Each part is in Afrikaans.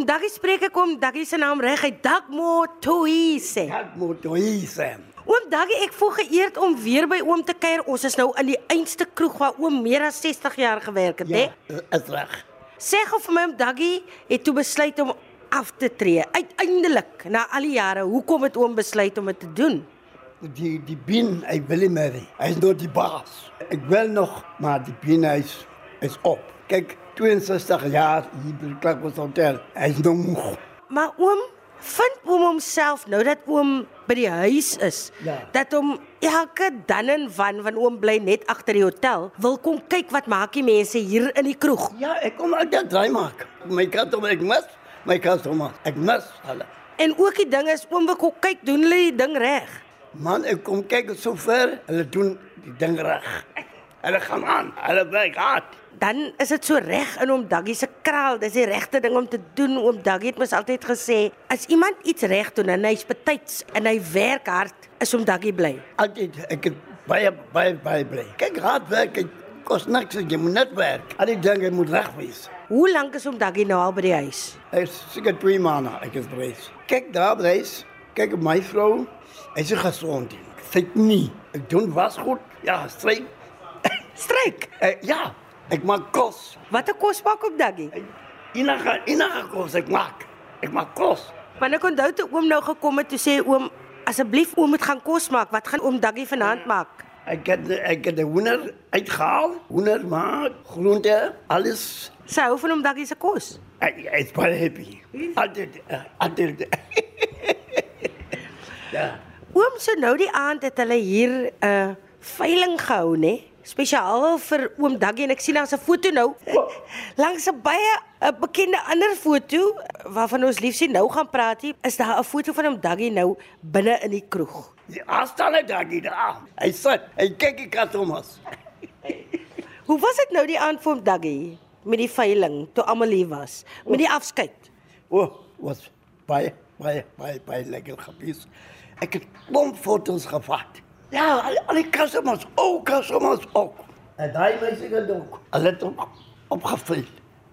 Oom Daggie spreek ek oom Daggie se naam reg uit Dagmo Toise. Moet hier Oom Daggie, ek voel geëerd om weer by oom te kuier. Ons is nou in die einste kroeg waar oom meer as 60 jaar gewerk het, hè? Ja, is reg. Sê gou vir my oom Daggie het toe besluit om af te tree. Uiteindelik, na al die jare, hoekom het oom besluit om dit te doen? Die die bin, ek wil nie meer. Hy is nog die baas. Ek wil nog, maar die bin is is op. Kyk, 62 jaar hier by die Klakbos Hotel. Hy is nog moeg. Maar oom, vind oom homself nou dat oom by die huis is, Ja. dat hom elke dan en van van oom bly net agter die hotel, wil kom kyk wat maak die mense hier in die kroeg. Ja, ek kom altyd draai maak. My kantoor ek mis, my kantoor. Ek mis hulle. En ook die ding is oom wil kyk doen hulle die ding reg. Man, ek kom kyk so ver, hulle doen die ding reg. Hulle gaan aan, hulle werk hard. Dan is dit so reg in oom Daggie se kraal. Dis die regte ding om te doen. Oom Daggie het mos altyd gesê, as iemand iets reg doen en hy's betyds en hy werk hard, is oom Daggie bly. Altyd ek het baie baie baie bly. Kyk, hard werk kos niks, jy moet net werk. Al die dinge moet reg wees. Hoe lank is oom Daggie nou al by die huis? Ek seker 2 maande ek is reis. Kyk daar reis. Kyk my vrou. Sy is gesond. Sy het nie. Ek doen was goed. Ja, stryk. Stryk. Uh, ja, ek maak kos. Wat 'n kos maak oom Daggie? Enige enige kos ek maak. Ek maak kos. Want ek onthou toe oom nou gekom het toe sê oom asseblief oom moet gaan kos maak. Wat gaan oom Daggie vanaand maak? Ek het ek het die hoender uitgehaal. Hoender maak, groente, alles. Sy hou van oom Daggie se kos. Ek ek is baie happy. Altyd uh, altyd. ja. Oom so nou die aand het hulle hier 'n uh, veiling gehou, nê? Spesiaal vir oom Daggie en ek sien daar's 'n foto nou langs 'n baie 'n bekende ander foto waarvan ons lief sien nou gaan praat hier is daar 'n foto van oom Daggie nou binne in die kroeg. Die aanstalle daar nie daar. Hy sit, hy kyk die kat om ons. Hoe was dit nou die aand vir oom Daggie met die veiling toe almal hier was met die afskeid? O, oh, was baie baie baie baie lekker gewees. Ek het klomp foto's gevat. Ja, al, al die customers, ook customers ook. En daai mense het ook. Hulle het ook opgevul.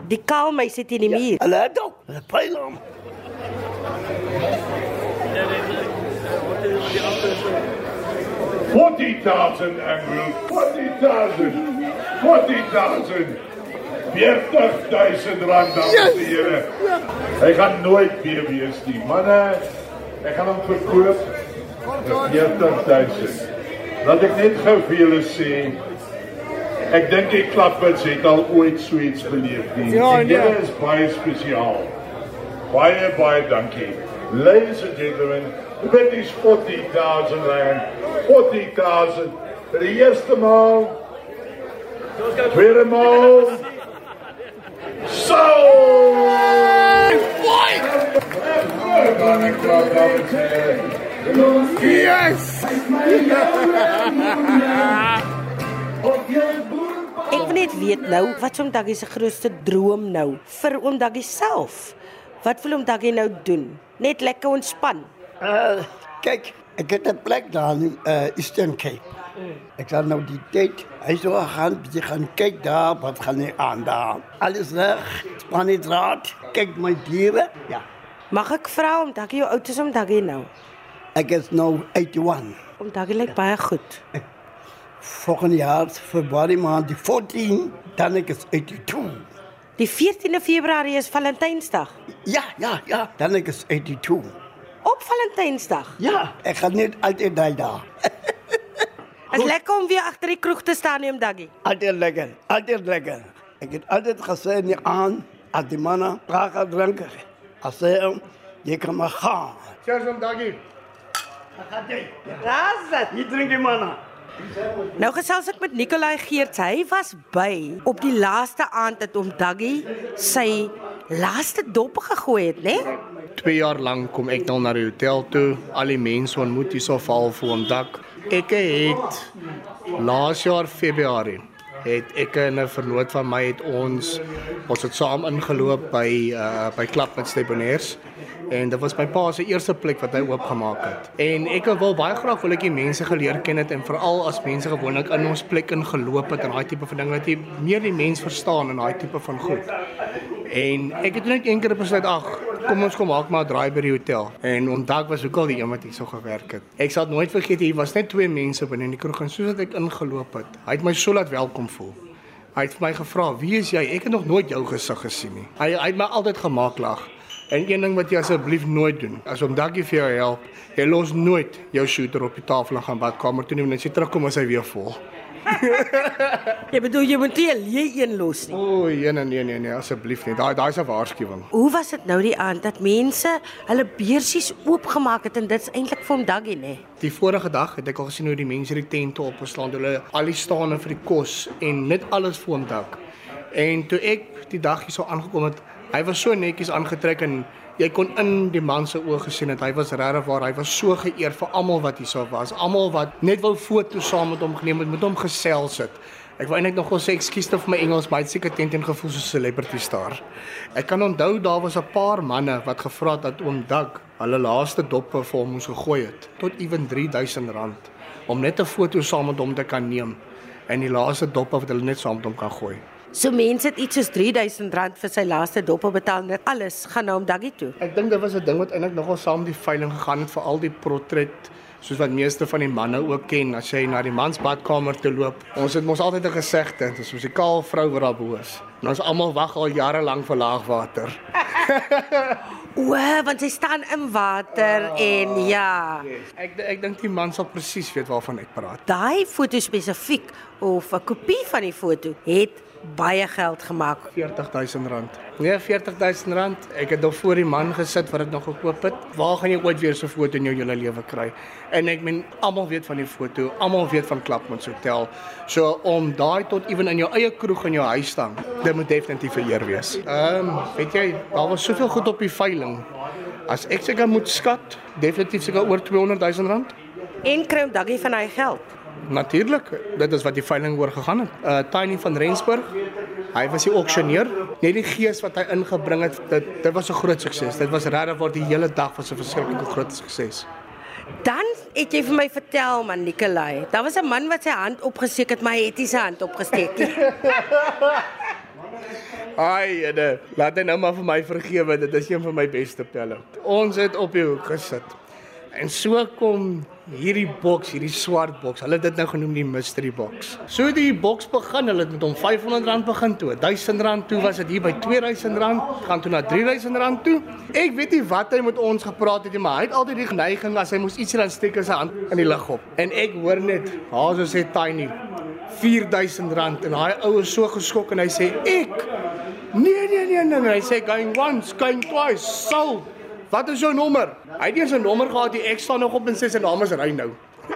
Die kaal meisie teen die muur. Hulle het ook. Hulle pyl hom. Forty thousand, Andrew. Forty thousand. Forty thousand. 40.000 rand dames en here. Hy gaan nooit weer wees nie. Manne, ek gaan hom verkoop 40.000. Laat ek net gou vir julle sê Ek dink die klapwits het al ooit so iets beleef nie. Ja, En nee. Dit is baie spesiaal. Baie baie dankie. Ladies and gentlemen, bet is 40,000 rand. 40,000 vir die eerste maal. Tweede maal. So! Yes! Ek wil net weet nou, wat is oom Daggie se grootste droom nou vir oom Daggie self? Wat wil oom Daggie nou doen? Net lekker ontspan. Uh, kyk, ek het 'n plek daar in uh, Eastern Cape. Ek sal nou die tyd, hy sou gaan, jy gaan kyk daar, wat gaan nie aan daar. Alles reg, span dit raad, kyk my diere. Ja. Mag ek vra om Daggie hoe oud is oom Daggie nou? Ek is nou 81. Oom Daggie lyk baie goed. Volgende jaar Februarie maand die 14, dan ek is 82. Die 14de Februarie is Valentynsdag. Ja, ja, ja, dan ek is 82. Op Valentynsdag. Ja, ek gaan net altyd daai daar. Is lekker om weer agter die kroeg te staan, oom Daggie. Altyd lekker, altyd lekker. Ek het altyd gesê nie aan as die manne praat drink. As hy jy kan maar gaan. Cheers om daggie. Raas dit. Jy drink die manne. Nou gesels ek met Nikolai Geerts. Hy was by op die laaste aand dat oom Daggie sy laaste dop gegooi het, né? 2 jaar lank kom ek dan na die hotel toe, al die mense ontmoet hier so val vir hom dak. Ek het laas jaar Februarie het ek en 'n vernoot van my het ons ons het saam ingeloop by uh by Klap met Stebonairs en dit was my pa se eerste plek wat hy oopgemaak het. En ek wil baie graag wil ek die mense geleer ken het en veral as mense gewoonlik in ons plek ingeloop het en daai tipe van dinge dat jy meer die mens verstaan en daai tipe van goed. En ek het net een keer besluit, ag, kom ons kom maak maar 'n draai by die hotel. En onthou was ook al die een wat hier so gewerk het. Ek sal nooit vergeet hier was net twee mense binne in die kroeg en soos ek ingeloop het, hy het my so laat welkom voel. Hy het vir my gevra, "Wie is jy? Ek het nog nooit jou gesig gesien nie." Hy hy het my altyd gemaak lag. En een ding wat jy asseblief nooit doen, as hom dankie vir jou help, jy los nooit jou shooter op die tafel en gaan badkamer toe nie en as jy terugkom is hy weer vol. Jy bedoel jy moet nie leë een los nie. O, nee nee nee nee, nee asseblief nie. Daai daai is 'n waarskuwing. Hoe was dit nou die aand dat mense hulle beursies oopgemaak het en dit's eintlik vir hom daggie nê? Die vorige dag het ek al gesien hoe die mense die tente opgeslaan, hulle al die staande vir die kos en net alles vir hom dak. En toe ek die dag hier so aangekom het, hy was so netjies aangetrek en jy kon in die man se oë gesien het. Hy was regtig waar hy was so geëer vir almal wat hier so was. Almal wat net wou foto saam met hom geneem het met hom gesels het. Ek wou eintlik nog gou sê ekskuus te vir my Engels baie seker teen teen gevoel so 'n celebrity star. Ek kan onthou daar was 'n paar manne wat gevra het dat oom Dak hulle laaste doppe vir hom moes gegooi het tot ewen R3000 om net 'n foto saam met hom te kan neem en die laaste dop wat hulle net saam met hom kan gooi So mense het iets soos R3000 vir sy laaste dop betaal en dit alles gaan nou om Daggy toe. Ek dink dit was 'n ding wat eintlik nogal saam die veiling gegaan het vir al die portret soos wat meeste van die manne ook ken as jy na die mansbadkamer toe loop. Ons het mos altyd 'n gesegde, dis soos 'n kaal vrou wat daar bo is. En ons almal wag al jare lank vir laagwater. O, want sy staan in water oh, en ja. Yes. Ek ek dink die man sal presies weet waarvan ek praat. Daai foto spesifiek of 'n kopie van die foto het baie geld gemaak. R40000. Nee, R40000. Ek het nog voor die man gesit wat dit nog gekoop het. Waar gaan jy ooit weer so 'n foto in jou hele lewe kry? En ek meen almal weet van die foto, almal weet van Klapmuts Hotel. So om daai tot ewen in jou eie kroeg in jou huis staan, dit moet definitief vereer wees. Ehm, um, weet jy, daar was soveel goed op die veiling. As ek seker moet skat, definitief seker oor R200000. En kry hom daggie van hy geld. Natuurlik, dit is wat die veiling oor gegaan het. Uh Tiny van Rensburg. Hy was die auksioneer. Net die gees wat hy ingebring het, dit dit was 'n groot sukses. Dit was regtig waar die hele dag was 'n verskriklike groot sukses. Dan het jy vir my vertel man Nikolai. Daar was 'n man wat sy hand opgesteek het, maar hy het nie sy hand opgesteek nie. Ai, ene, laat dit nou maar vir my vergewe. Dit is een van my beste pelle. Ons het op die hoek gesit. En so kom hierdie boks, hierdie swart boks. Hulle het dit nou genoem die mystery box. So die boks begin, hulle het met hom R500 begin toe. R1000 toe was dit hier by R2000, gaan toe na R3000 toe. Ek weet nie wat hy met ons gepraat het nie, maar hy het altyd die neiging as hy moes iets dan steek sy hand in die lug op. En ek hoor net, "Haas sê Tiny, R4000." En daai ou is so geskok en hy sê, "Ek Nee nee nee nee, hy sê going once, going twice, sold. Wat is jou nommer? Hy het eers 'n nommer gehad, die ek staan nog op en sê sy naam is Reinou.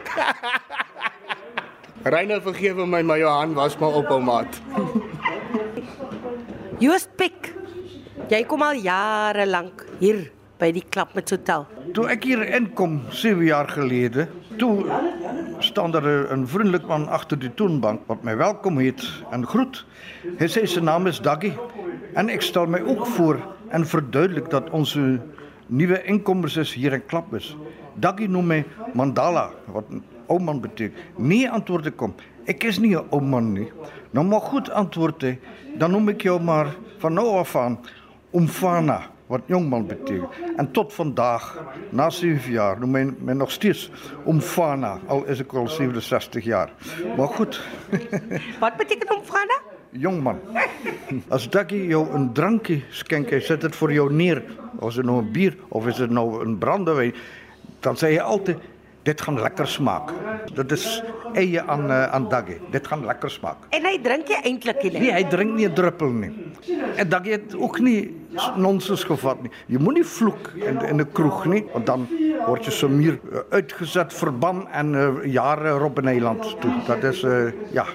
Reinou vergewe my, my Johan was maar op hom maat. Joost Pick. Jy kom al jare lank hier by die klap met hotel. Toe ek hier inkom 7 jaar gelede, toe staan daar 'n vriendelik man agter die toonbank wat my welkom het en groet. Hy sê sy naam is Daggy en ek stel my ook voor en verduidelik dat ons nuwe inkomers is hier in Klapbus. Daggy noem my Mandala wat ou man beteken. Nee antwoord ek kom. Ek is nie 'n ou man nie. Nou maar goed antwoord hy, dan noem ek jou maar van nou af aan Umfana wat jong man beteken. En tot vandag na 7 jaar noem my, my nog steeds Umfana al is ek al 67 jaar. Maar goed. wat beteken Umfana? Jong man. As Daggy jou 'n drankie skenk, hy sit dit vir jou neer of dit nou 'n bier of is dit nou 'n brandewyn, dan sê hy altyd dit gaan lekker smaak. Dit is eie aan uh, aan Daggy. Dit gaan lekker smaak. En hy drink jy eintlik nie? Nee, hy drink nie 'n druppel nie. En Daggy het ook nie nonsens gevat nie. Jy moenie vloek in in 'n kroeg nie, want dan word jy sommer uh, uitgeset, verban en uh, jare Robbeneiland toe. Dat is uh, ja.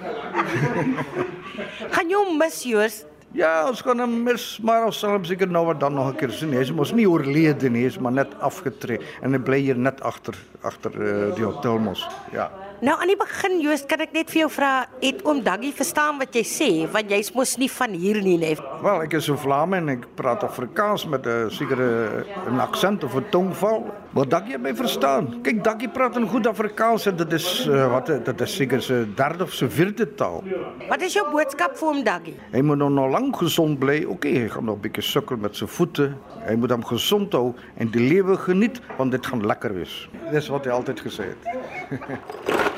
gaan jy mis Joos? Ja, ons gaan hom mis, maar ons sal hom seker nou wat dan nog 'n keer sien. Hy is mos nie oorlede nie, hy is maar net afgetree en hy bly hier net agter agter uh, die hotel mos. Ja. Nou aan die begin Joos, kan ek net vir jou vra, het oom Daggy verstaan wat jy sê, want jy's mos nie van hier nie, nee. Wel, ek is 'n Vlaming en ek praat Afrikaans met 'n sekere 'n aksent of 'n tongval, Maar Daggy het my verstaan. Kyk, Daggy praat in goed Afrikaans en dit is uh, wat dit is seker se derde of se vierde taal. Wat is jou boodskap vir hom Daggy? Hy moet nou nog lank gesond bly. OK, hy gaan nog 'n bietjie sukkel met sy voete. Hy moet hom gesond hou en die lewe geniet want dit gaan lekker wees. Dis wat hy altyd gesê het.